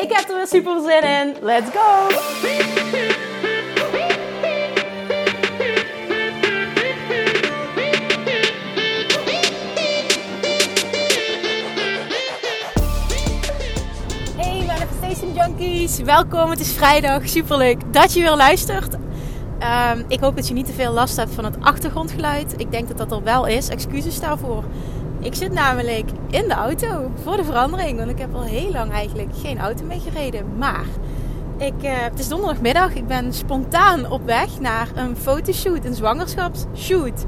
Ik heb er weer super zin in. Let's go! Hey Manifestation Junkies, welkom. Het is vrijdag. Super leuk dat je weer luistert. Um, ik hoop dat je niet te veel last hebt van het achtergrondgeluid. Ik denk dat dat er wel is. Excuses daarvoor. Ik zit namelijk in de auto voor de verandering. Want ik heb al heel lang eigenlijk geen auto meer gereden. Maar ik, uh, het is donderdagmiddag. Ik ben spontaan op weg naar een fotoshoot, een zwangerschapsshoot.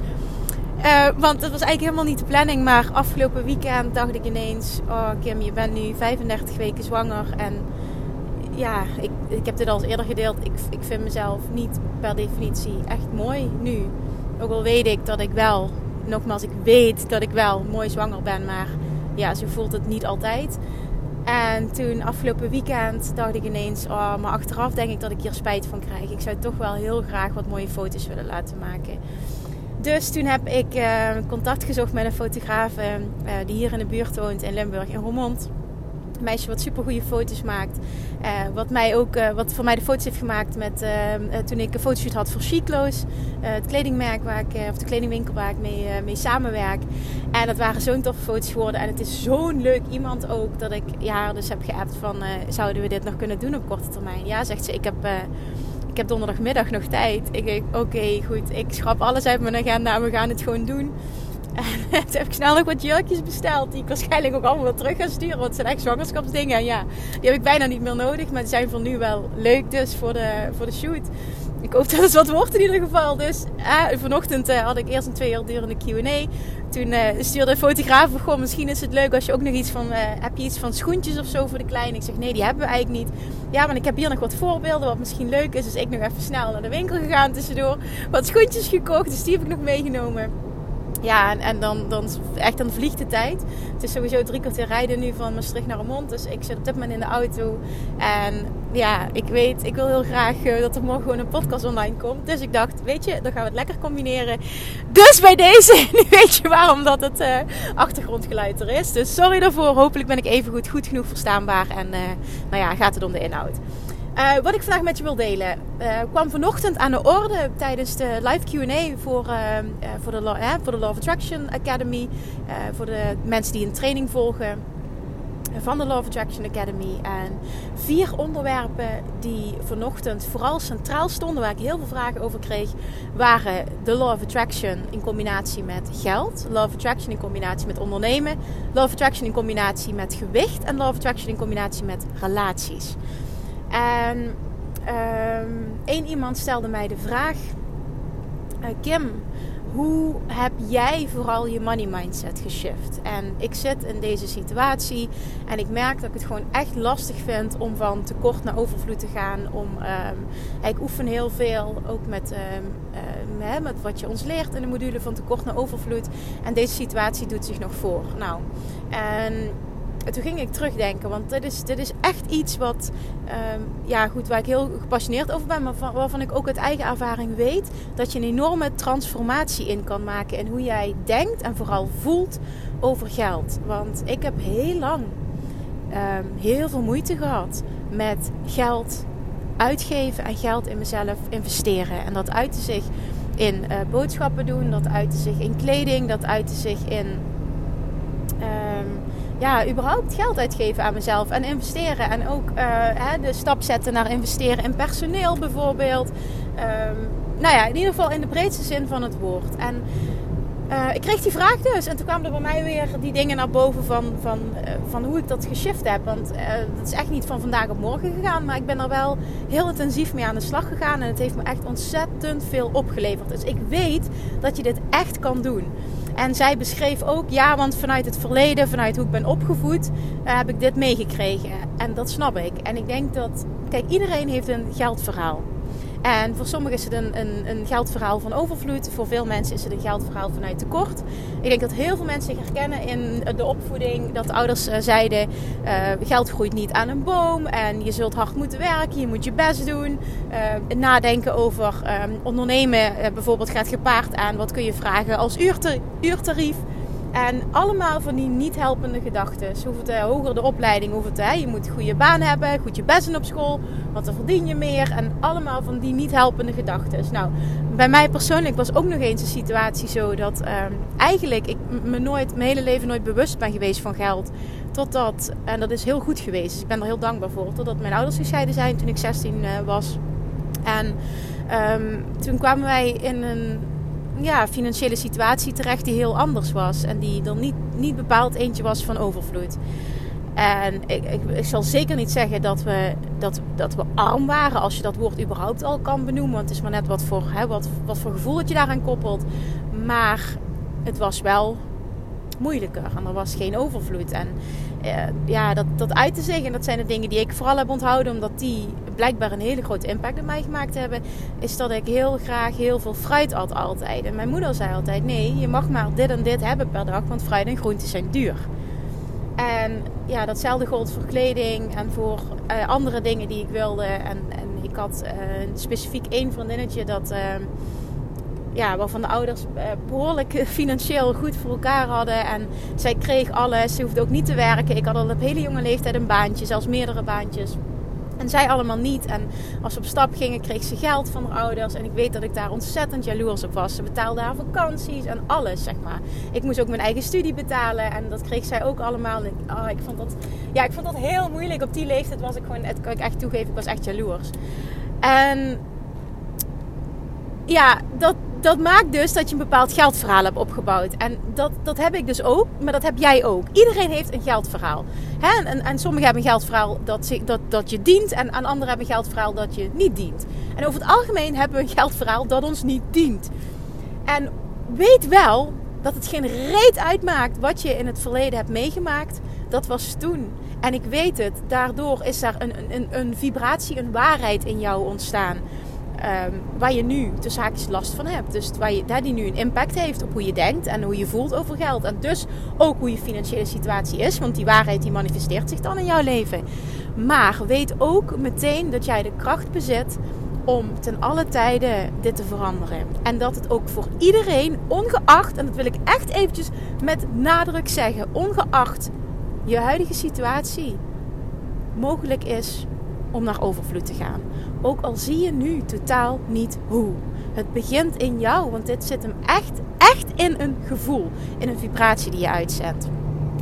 Uh, want dat was eigenlijk helemaal niet de planning. Maar afgelopen weekend dacht ik ineens: Oh, Kim, je bent nu 35 weken zwanger. En ja, ik, ik heb dit al eens eerder gedeeld. Ik, ik vind mezelf niet per definitie echt mooi nu. Ook al weet ik dat ik wel, nogmaals, ik weet dat ik wel mooi zwanger ben. Maar ja, zo voelt het niet altijd. En toen afgelopen weekend dacht ik ineens, oh, maar achteraf denk ik dat ik hier spijt van krijg. Ik zou toch wel heel graag wat mooie foto's willen laten maken. Dus toen heb ik uh, contact gezocht met een fotograaf uh, die hier in de buurt woont in Limburg, in Roermond meisje wat super goede foto's maakt. Uh, wat, mij ook, uh, wat voor mij de foto's heeft gemaakt met, uh, toen ik een fotoshoot had voor Chiclo's. het kledingmerk waar ik, of de kledingwinkel waar ik mee, mee samenwerk. En dat waren zo'n toffe foto's geworden. En het is zo'n leuk iemand ook dat ik ja, dus heb geappt van zouden we dit nog kunnen doen op korte termijn. Ja, zegt ze, ik heb ik heb donderdagmiddag nog tijd. Ik oké, goed. Ik schrap alles uit mijn agenda en we gaan het gewoon doen. En toen heb ik snel nog wat jurkjes besteld. Die ik waarschijnlijk ook allemaal weer terug ga sturen. Want het zijn echt zwangerschapsdingen. En ja, die heb ik bijna niet meer nodig. Maar die zijn voor nu wel leuk dus voor de, voor de shoot. Ik hoop dat het wat wordt in ieder geval. Dus eh, vanochtend eh, had ik eerst een twee uur durende Q&A. Toen eh, stuurde de fotograaf gewoon misschien is het leuk als je ook nog iets van... Uh, heb je iets van schoentjes of zo voor de kleine? Ik zeg nee, die hebben we eigenlijk niet. Ja, maar ik heb hier nog wat voorbeelden wat misschien leuk is. Dus ik nog even snel naar de winkel gegaan tussendoor. Wat schoentjes gekocht, dus die heb ik nog meegenomen. Ja, en, en dan, dan echt dan vliegt de tijd. Het is sowieso drie kwartier rijden nu van Maastricht naar Remond. Dus ik zit op dit moment in de auto. En ja, ik weet, ik wil heel graag uh, dat er morgen gewoon een podcast online komt. Dus ik dacht, weet je, dan gaan we het lekker combineren. Dus bij deze, nu weet je waarom dat het uh, achtergrondgeluid er is. Dus sorry daarvoor. Hopelijk ben ik even goed, goed genoeg verstaanbaar. En uh, nou ja, gaat het om de inhoud. Uh, wat ik vandaag met je wil delen, uh, kwam vanochtend aan de orde tijdens de live QA voor, uh, voor, de, voor de Law of Attraction Academy. voor de mensen die een training volgen van de Law of Attraction Academy. En vier onderwerpen die vanochtend vooral centraal stonden, waar ik heel veel vragen over kreeg, waren de Law of Attraction in combinatie met geld, Law of Attraction in combinatie met ondernemen, Law of Attraction in combinatie met gewicht en Law of Attraction in combinatie met relaties. En um, één iemand stelde mij de vraag: uh, Kim, hoe heb jij vooral je money mindset geshift? En ik zit in deze situatie en ik merk dat ik het gewoon echt lastig vind om van tekort naar overvloed te gaan. Om, um, ik oefen heel veel, ook met, um, met wat je ons leert in de module van tekort naar overvloed. En deze situatie doet zich nog voor. Nou, en toen ging ik terugdenken, want dit is, dit is echt iets wat, um, ja goed, waar ik heel gepassioneerd over ben, maar waarvan ik ook uit eigen ervaring weet dat je een enorme transformatie in kan maken in hoe jij denkt en vooral voelt over geld. Want ik heb heel lang um, heel veel moeite gehad met geld uitgeven en geld in mezelf investeren. En dat uitte zich in uh, boodschappen doen, dat uitte zich in kleding, dat uitte zich in. Um, ja, überhaupt geld uitgeven aan mezelf en investeren. En ook uh, hè, de stap zetten naar investeren in personeel bijvoorbeeld. Um, nou ja, in ieder geval in de breedste zin van het woord. En ik kreeg die vraag dus. En toen kwamen er bij mij weer die dingen naar boven van, van, van hoe ik dat geshift heb. Want dat is echt niet van vandaag op morgen gegaan. Maar ik ben er wel heel intensief mee aan de slag gegaan. En het heeft me echt ontzettend veel opgeleverd. Dus ik weet dat je dit echt kan doen. En zij beschreef ook, ja, want vanuit het verleden, vanuit hoe ik ben opgevoed, uh, heb ik dit meegekregen. En dat snap ik. En ik denk dat, kijk, iedereen heeft een geldverhaal. En voor sommigen is het een, een, een, geldverhaal van overvloed. Voor veel mensen is het een geldverhaal vanuit tekort. Ik denk dat heel veel mensen zich herkennen in de opvoeding. Dat de ouders uh, zeiden, uh, geld groeit niet aan een boom. En je zult hard moeten werken, je moet je best doen. Uh, nadenken over um, ondernemen bijvoorbeeld gaat gepaard aan wat kun je vragen als uurtarief. En allemaal van die niet helpende gedachten. Hoe het hoger de opleiding, hoe het hè, je moet een goede baan hebben, goed je best op school, want dan verdien je meer. En allemaal van die niet helpende gedachten. Nou, bij mij persoonlijk was ook nog eens een situatie zo dat ehm, eigenlijk ik me nooit, mijn hele leven nooit bewust ben geweest van geld. Totdat, en dat is heel goed geweest, dus ik ben er heel dankbaar voor. Totdat mijn ouders gescheiden zijn toen ik 16 uh, eh, was. En um, toen kwamen wij in een ja, financiële situatie terecht die heel anders was. En die dan niet, niet bepaald eentje was van overvloed. En ik, ik, zal zeker niet zeggen dat we, dat, dat we arm waren, als je dat woord überhaupt al kan benoemen. Want het is maar net wat voor, hè, wat, wat voor gevoel dat je daaraan koppelt. Maar het was wel moeilijker en er was geen overvloed. En ja, dat, dat uit te zeggen, dat zijn de dingen die ik vooral heb onthouden, omdat die blijkbaar een hele grote impact op mij gemaakt hebben, is dat ik heel graag heel veel fruit at altijd. En mijn moeder zei altijd, nee, je mag maar dit en dit hebben per dag, want fruit en groenten zijn duur. En ja, datzelfde gold voor kleding en voor uh, andere dingen die ik wilde. En, en ik had uh, specifiek één vriendinnetje dat... Uh, ja, waarvan de ouders eh, behoorlijk financieel goed voor elkaar hadden. En zij kreeg alles. Ze hoefde ook niet te werken. Ik had al op hele jonge leeftijd een baantje, zelfs meerdere baantjes. En zij allemaal niet. En als ze op stap gingen, kreeg ze geld van haar ouders. En ik weet dat ik daar ontzettend jaloers op was. Ze betaalde haar vakanties en alles, zeg maar. Ik moest ook mijn eigen studie betalen. En dat kreeg zij ook allemaal. Oh, ik, vond dat, ja, ik vond dat heel moeilijk. Op die leeftijd was ik gewoon, het kan ik echt toegeven, ik was echt jaloers. En ja, dat, dat maakt dus dat je een bepaald geldverhaal hebt opgebouwd. En dat, dat heb ik dus ook, maar dat heb jij ook. Iedereen heeft een geldverhaal. Hè? En, en sommigen hebben een geldverhaal dat, dat, dat je dient. En, en anderen hebben een geldverhaal dat je niet dient. En over het algemeen hebben we een geldverhaal dat ons niet dient. En weet wel dat het geen reet uitmaakt wat je in het verleden hebt meegemaakt. Dat was toen. En ik weet het. Daardoor is daar een, een, een vibratie, een waarheid in jou ontstaan. Um, waar je nu de zaakjes last van hebt. Dus waar je, die nu een impact heeft op hoe je denkt en hoe je voelt over geld. En dus ook hoe je financiële situatie is. Want die waarheid die manifesteert zich dan in jouw leven. Maar weet ook meteen dat jij de kracht bezit om ten alle tijden dit te veranderen. En dat het ook voor iedereen, ongeacht, en dat wil ik echt eventjes met nadruk zeggen, ongeacht je huidige situatie, mogelijk is om naar overvloed te gaan. Ook al zie je nu totaal niet hoe. Het begint in jou, want dit zit hem echt, echt in een gevoel, in een vibratie die je uitzendt.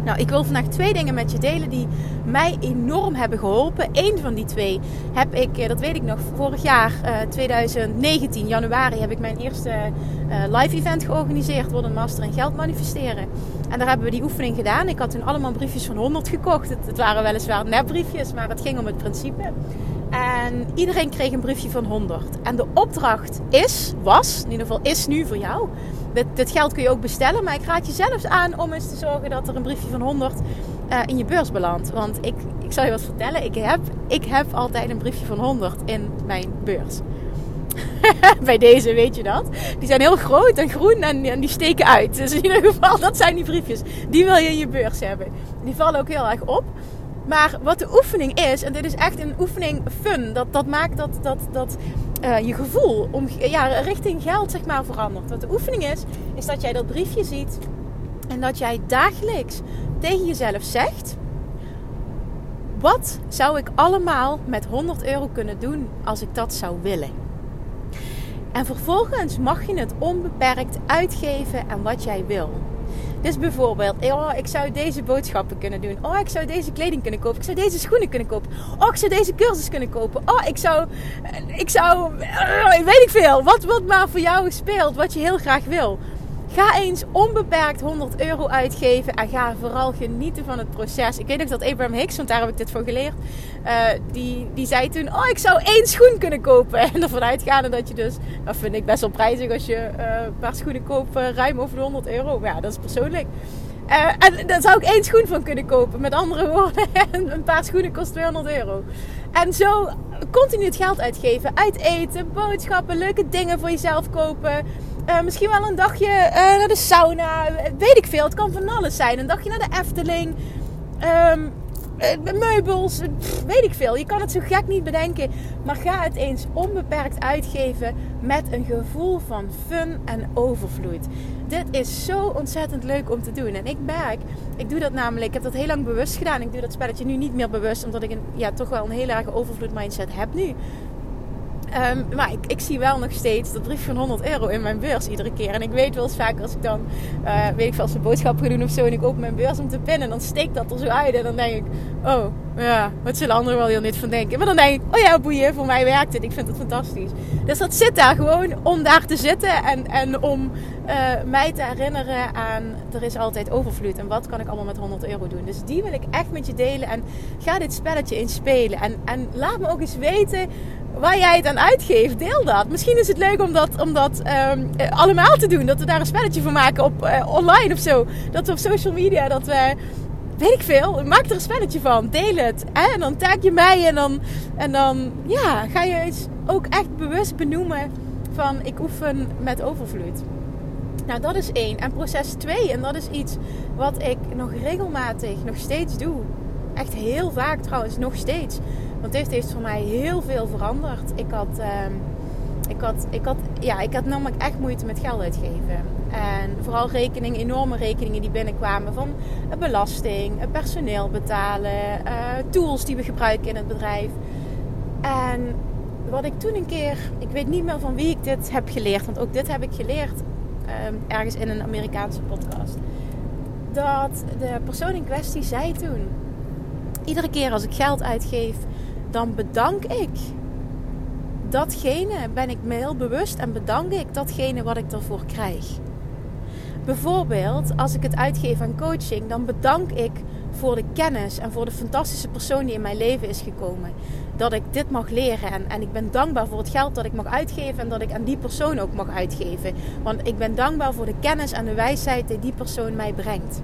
Nou, ik wil vandaag twee dingen met je delen die mij enorm hebben geholpen. Eén van die twee heb ik, eh, dat weet ik nog, vorig jaar, 2019, eh, januari, heb ik mijn eerste eh, live event georganiseerd. Worden Master in Geld Manifesteren. En daar hebben we die oefening gedaan. Ik had toen allemaal briefjes van 100 gekocht. Het, het waren weliswaar nepbriefjes, maar het ging om het principe. En iedereen kreeg een briefje van 100. En de opdracht is, was, in ieder geval is nu voor jou. Dit, geld kun je ook bestellen, maar ik raad je zelfs aan om eens te zorgen dat er een briefje van 100 uh, eh, in je beurs belandt. Want ik, ik zal je wat vertellen, ik heb, ik heb altijd een briefje van 100 in mijn beurs. Bij deze weet je dat. Die zijn heel groot en groen en, en, die steken uit. Dus in ieder geval, dat zijn die briefjes. Die wil je in je beurs hebben. Die vallen ook heel erg op. Maar wat de oefening is, en dit is echt een oefening fun, dat, dat maakt dat, dat, dat uh, je gevoel om, ja, richting geld zeg maar verandert. Wat de oefening is, is dat jij dat briefje ziet en dat jij dagelijks tegen jezelf zegt: Wat zou ik allemaal met 100 euro kunnen doen als ik dat zou willen? En vervolgens mag je het onbeperkt uitgeven aan wat jij wil. Dus bijvoorbeeld, oh, ik zou deze boodschappen kunnen doen. Oh, ik zou deze kleding kunnen kopen. Ik zou deze schoenen kunnen kopen. Oh, ik zou deze cursus kunnen kopen. Oh, ik zou, ik zou, uh, weet ik veel. Wat, wat maar voor jou speelt, wat je heel graag wil. Ga eens onbeperkt 100 euro uitgeven en ga vooral genieten van het proces. Ik weet nog dat Abraham Hicks, want daar heb ik dit voor geleerd, uh, die, die zei toen: Oh, ik zou één schoen kunnen kopen. En ervan uitgaande dat je dus, dat vind ik best wel prijzig als je uh, een paar schoenen koopt ruim over de 100 euro. Maar ja, dat is persoonlijk. en daar zou ik één schoen van kunnen kopen. Met andere woorden, een paar schoenen kost 200 euro. En zo continu het geld uitgeven. Uit eten, boodschappen, leuke dingen voor jezelf kopen. Uh, misschien wel een dagje uh, naar de sauna. Weet ik veel. Het kan van alles zijn. Een dagje naar de Efteling. Um, uh, meubels. Weet ik veel. Je kan het zo gek niet bedenken. Maar ga het eens onbeperkt uitgeven. Met een gevoel van fun en overvloed. Dit is zo ontzettend leuk om te doen. En ik merk, ik doe dat namelijk. Ik heb dat heel lang bewust gedaan. Ik doe dat spelletje nu niet meer bewust. Omdat ik een, ja, toch wel een heel erg overvloed mindset heb nu. Um, maar ik, ik, zie wel nog steeds dat brief van 100 euro in mijn beurs iedere keer. En ik weet wel eens vaak als ik dan, uh, weet ik veel, als we boodschappen gaan doen of zo. En ik open mijn beurs om te pinnen. Dan steekt dat er zo uit. En dan denk ik, oh ja, wat zullen anderen wel heel niet van denken. Maar dan denk ik, oh ja, boeien, voor mij werkt het. Ik vind het fantastisch. Dus dat zit daar gewoon om daar te zitten. En, en om uh, mij te herinneren aan, er is altijd overvloed. En wat kan ik allemaal met 100 euro doen. Dus die wil ik echt met je delen. En ga dit spelletje eens spelen. En, en laat me ook eens weten waar jij het aan uitgeeft, deel dat. Misschien is het leuk om dat, dat um, allemaal te doen. Dat we daar een spelletje van maken op uh, online of zo. Dat we op social media, dat we, weet ik veel, maak er een spelletje van. Deel het. En dan tag je mij en dan, en dan ja, ga je eens ook echt bewust benoemen van ik oefen met overvloed. Nou, dat is één. En proces twee, en dat is iets wat ik nog regelmatig, nog steeds doe. Echt heel vaak trouwens, nog steeds want dit heeft voor mij heel veel veranderd. Ik had, uh, ik had, ik had, ja, ik had namelijk echt moeite met geld uitgeven. En vooral rekeningen, enorme rekeningen die binnenkwamen van belasting, personeel betalen, uh, tools die we gebruiken in het bedrijf. En wat ik toen een keer, ik weet niet meer van wie ik dit heb geleerd, want ook dit heb ik geleerd uh, ergens in een Amerikaanse podcast. Dat de persoon in kwestie zei toen: iedere keer als ik geld uitgeef, dan bedank ik datgene, ben ik me heel bewust en bedank ik datgene wat ik ervoor krijg. Bijvoorbeeld, als ik het uitgeef aan coaching, dan bedank ik voor de kennis en voor de fantastische persoon die in mijn leven is gekomen. Dat ik dit mag leren en, en ik ben dankbaar voor het geld dat ik mag uitgeven en dat ik aan die persoon ook mag uitgeven. Want ik ben dankbaar voor de kennis en de wijsheid die die persoon mij brengt.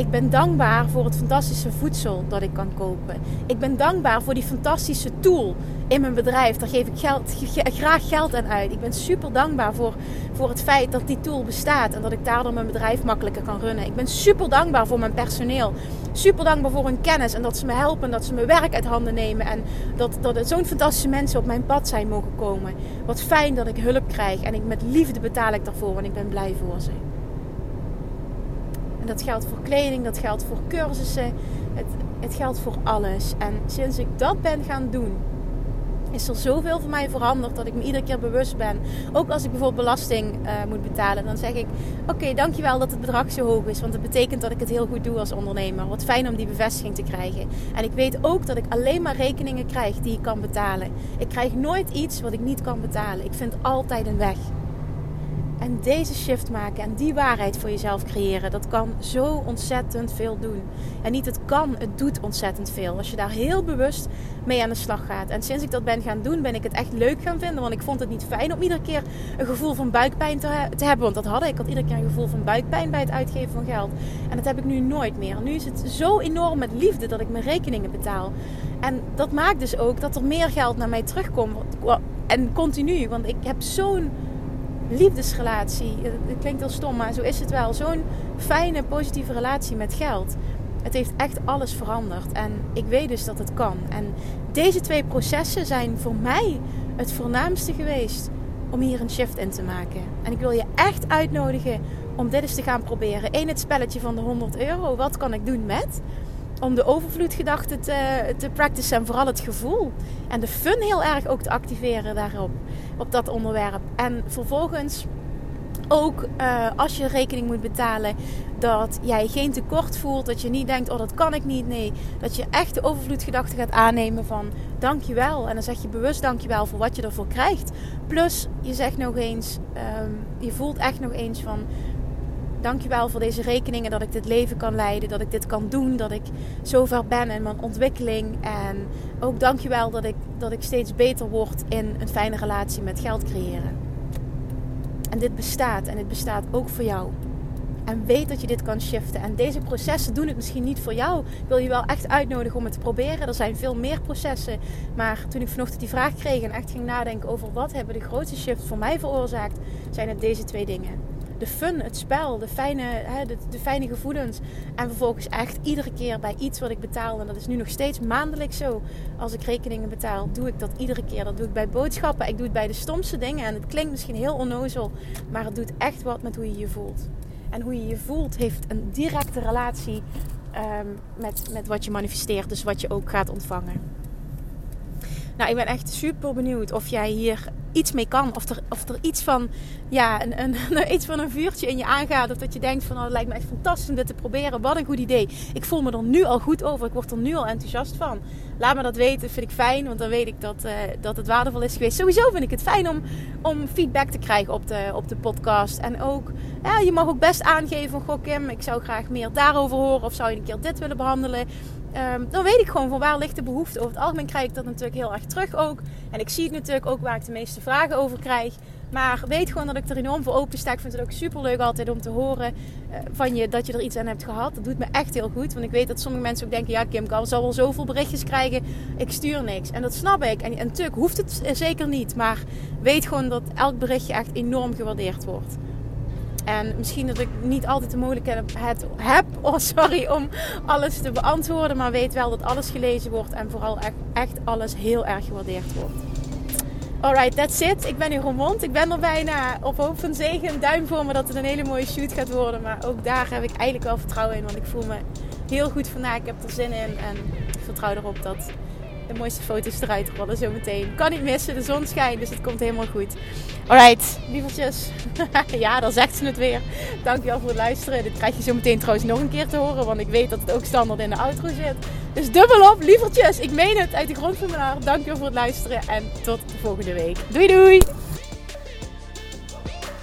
Ik ben dankbaar voor het fantastische voedsel dat ik kan kopen. Ik ben dankbaar voor die fantastische tool in mijn bedrijf. Daar geef ik geld, graag geld aan uit. Ik ben super dankbaar voor, voor het feit dat die tool bestaat en dat ik daardoor mijn bedrijf makkelijker kan runnen. Ik ben super dankbaar voor mijn personeel. Super dankbaar voor hun kennis en dat ze me helpen, dat ze mijn werk uit handen nemen en dat, dat er zo'n fantastische mensen op mijn pad zijn mogen komen. Wat fijn dat ik hulp krijg en ik met liefde betaal ik daarvoor, want ik ben blij voor ze. En dat geldt voor kleding, dat geldt voor cursussen, het, het geldt voor alles. En sinds ik dat ben gaan doen, is er zoveel voor mij veranderd dat ik me iedere keer bewust ben. Ook als ik bijvoorbeeld belasting uh, moet betalen, dan zeg ik: Oké, dankjewel dat het bedrag zo hoog is. Want het betekent dat ik het heel goed doe als ondernemer. Wat fijn om die bevestiging te krijgen. En ik weet ook dat ik alleen maar rekeningen krijg die ik kan betalen. Ik krijg nooit iets wat ik niet kan betalen. Ik vind altijd een weg. En deze shift maken en die waarheid voor jezelf creëren, dat kan zo ontzettend veel doen. En niet het kan, het doet ontzettend veel. Als je daar heel bewust mee aan de slag gaat. En sinds ik dat ben gaan doen, ben ik het echt leuk gaan vinden. Want ik vond het niet fijn om iedere keer een gevoel van buikpijn te, te hebben. Want dat had ik. Ik had iedere keer een gevoel van buikpijn bij het uitgeven van geld. En dat heb ik nu nooit meer. Nu is het zo enorm met liefde dat ik mijn rekeningen betaal. En dat maakt dus ook dat er meer geld naar mij terugkomt. En continu. Want ik heb zo'n liefdesrelatie. Het klinkt heel stom, maar zo is het wel. Zo'n fijne, positieve relatie met geld. Het heeft echt alles veranderd. En ik weet dus dat het kan. En deze twee processen zijn voor mij het voornaamste geweest om hier een shift in te maken. En ik wil je echt uitnodigen om dit eens te gaan proberen. Eén, het spelletje van de 100 euro. Wat kan ik doen met? Om de overvloedgedachte te, te en vooral het gevoel. En de fun heel erg ook te activeren daarop op dat onderwerp. En vervolgens ook uh, als je rekening moet betalen, dat jij geen tekort voelt. Dat je niet denkt, oh dat kan ik niet. Nee, dat je echt de overvloedgedachte gaat aannemen van dankjewel. En dan zeg je bewust dankjewel voor wat je ervoor krijgt. Plus, je zegt nog eens, um, je voelt echt nog eens van dankjewel voor deze rekeningen. Dat ik dit leven kan leiden. Dat ik dit kan doen. Dat ik zover ben in mijn ontwikkeling. En ook dankjewel dat ik, dat ik steeds beter word in een fijne relatie met geld creëren. En dit bestaat. En het bestaat ook voor jou. En weet dat je dit kan shiften. En deze processen doen het misschien niet voor jou. Ik wil je wel echt uitnodigen om het te proberen. Er zijn veel meer processen. Maar toen ik vanochtend die vraag kreeg en echt ging nadenken over wat hebben de grootste shift voor mij veroorzaakt, zijn het deze twee dingen de fun, het spel, de fijne, hè, de, de, fijne gevoelens. En vervolgens echt iedere keer bij iets wat ik betaal. En dat is nu nog steeds maandelijks zo. Als ik rekeningen betaal, doe ik dat iedere keer. Dat doe ik bij boodschappen. Ik doe het bij de stomste dingen. En het klinkt misschien heel onnozel. Maar het doet echt wat met hoe je je voelt. En hoe je je voelt heeft een directe relatie um, met, met wat je manifesteert. Dus wat je ook gaat ontvangen. Nou, ik ben echt super benieuwd of jij hier iets mee kan. Of er, of er iets van, ja, een, een, iets van een vuurtje in je aangaat. Of dat je denkt van, oh, het lijkt me echt fantastisch om dit te proberen. Wat een goed idee. Ik voel me er nu al goed over. Ik word er nu al enthousiast van. Laat me dat weten. Vind ik fijn. Want dan weet ik dat, uh, dat het waardevol is geweest. Sowieso vind ik het fijn om, om feedback te krijgen op de, op de podcast. En ook, ja, je mag ook best aangeven goh Kim, ik zou graag meer daarover horen. Of zou je een keer dit willen behandelen. Um, dan weet ik gewoon van waar ligt de behoefte. Over het algemeen krijg ik dat natuurlijk heel erg terug ook. En ik zie het natuurlijk ook waar ik de meeste vragen over krijg. Maar weet gewoon dat ik er enorm voor open sta. Ik vind het ook super leuk altijd om te horen uh, van je dat je er iets aan hebt gehad. Dat doet me echt heel goed. Want ik weet dat sommige mensen ook denken: ja, Kim kan zal wel zoveel berichtjes krijgen. Ik stuur niks. En dat snap ik. En, en natuurlijk hoeft het zeker niet. Maar weet gewoon dat elk berichtje echt enorm gewaardeerd wordt. En misschien dat ik niet altijd de mogelijkheid heb oh sorry, om alles te beantwoorden. Maar weet wel dat alles gelezen wordt en vooral echt, alles heel erg gewaardeerd wordt. Alright, that's it. Ik ben nu rond. Ik ben er bijna op hoop van zegen. Een duim voor me dat het een hele mooie shoot gaat worden. Maar ook daar heb ik eigenlijk wel vertrouwen in. Want ik voel me heel goed vandaag. Ik heb er zin in. En ik vertrouw erop dat de mooiste foto's eruit rollen zo meteen. Kan niet missen, de zon schijnt, dus het komt helemaal goed. Alright, lievertjes. ja, dan zegt ze het weer. Dankjewel voor het luisteren. Dit krijg je zo meteen trouwens nog een keer te horen, want ik weet dat het ook standaard in de outro zit. Dus dubbel op, lievertjes. Ik meen het uit de grond van mijn hart. Dankjewel voor het luisteren en tot de volgende week. Doei doei!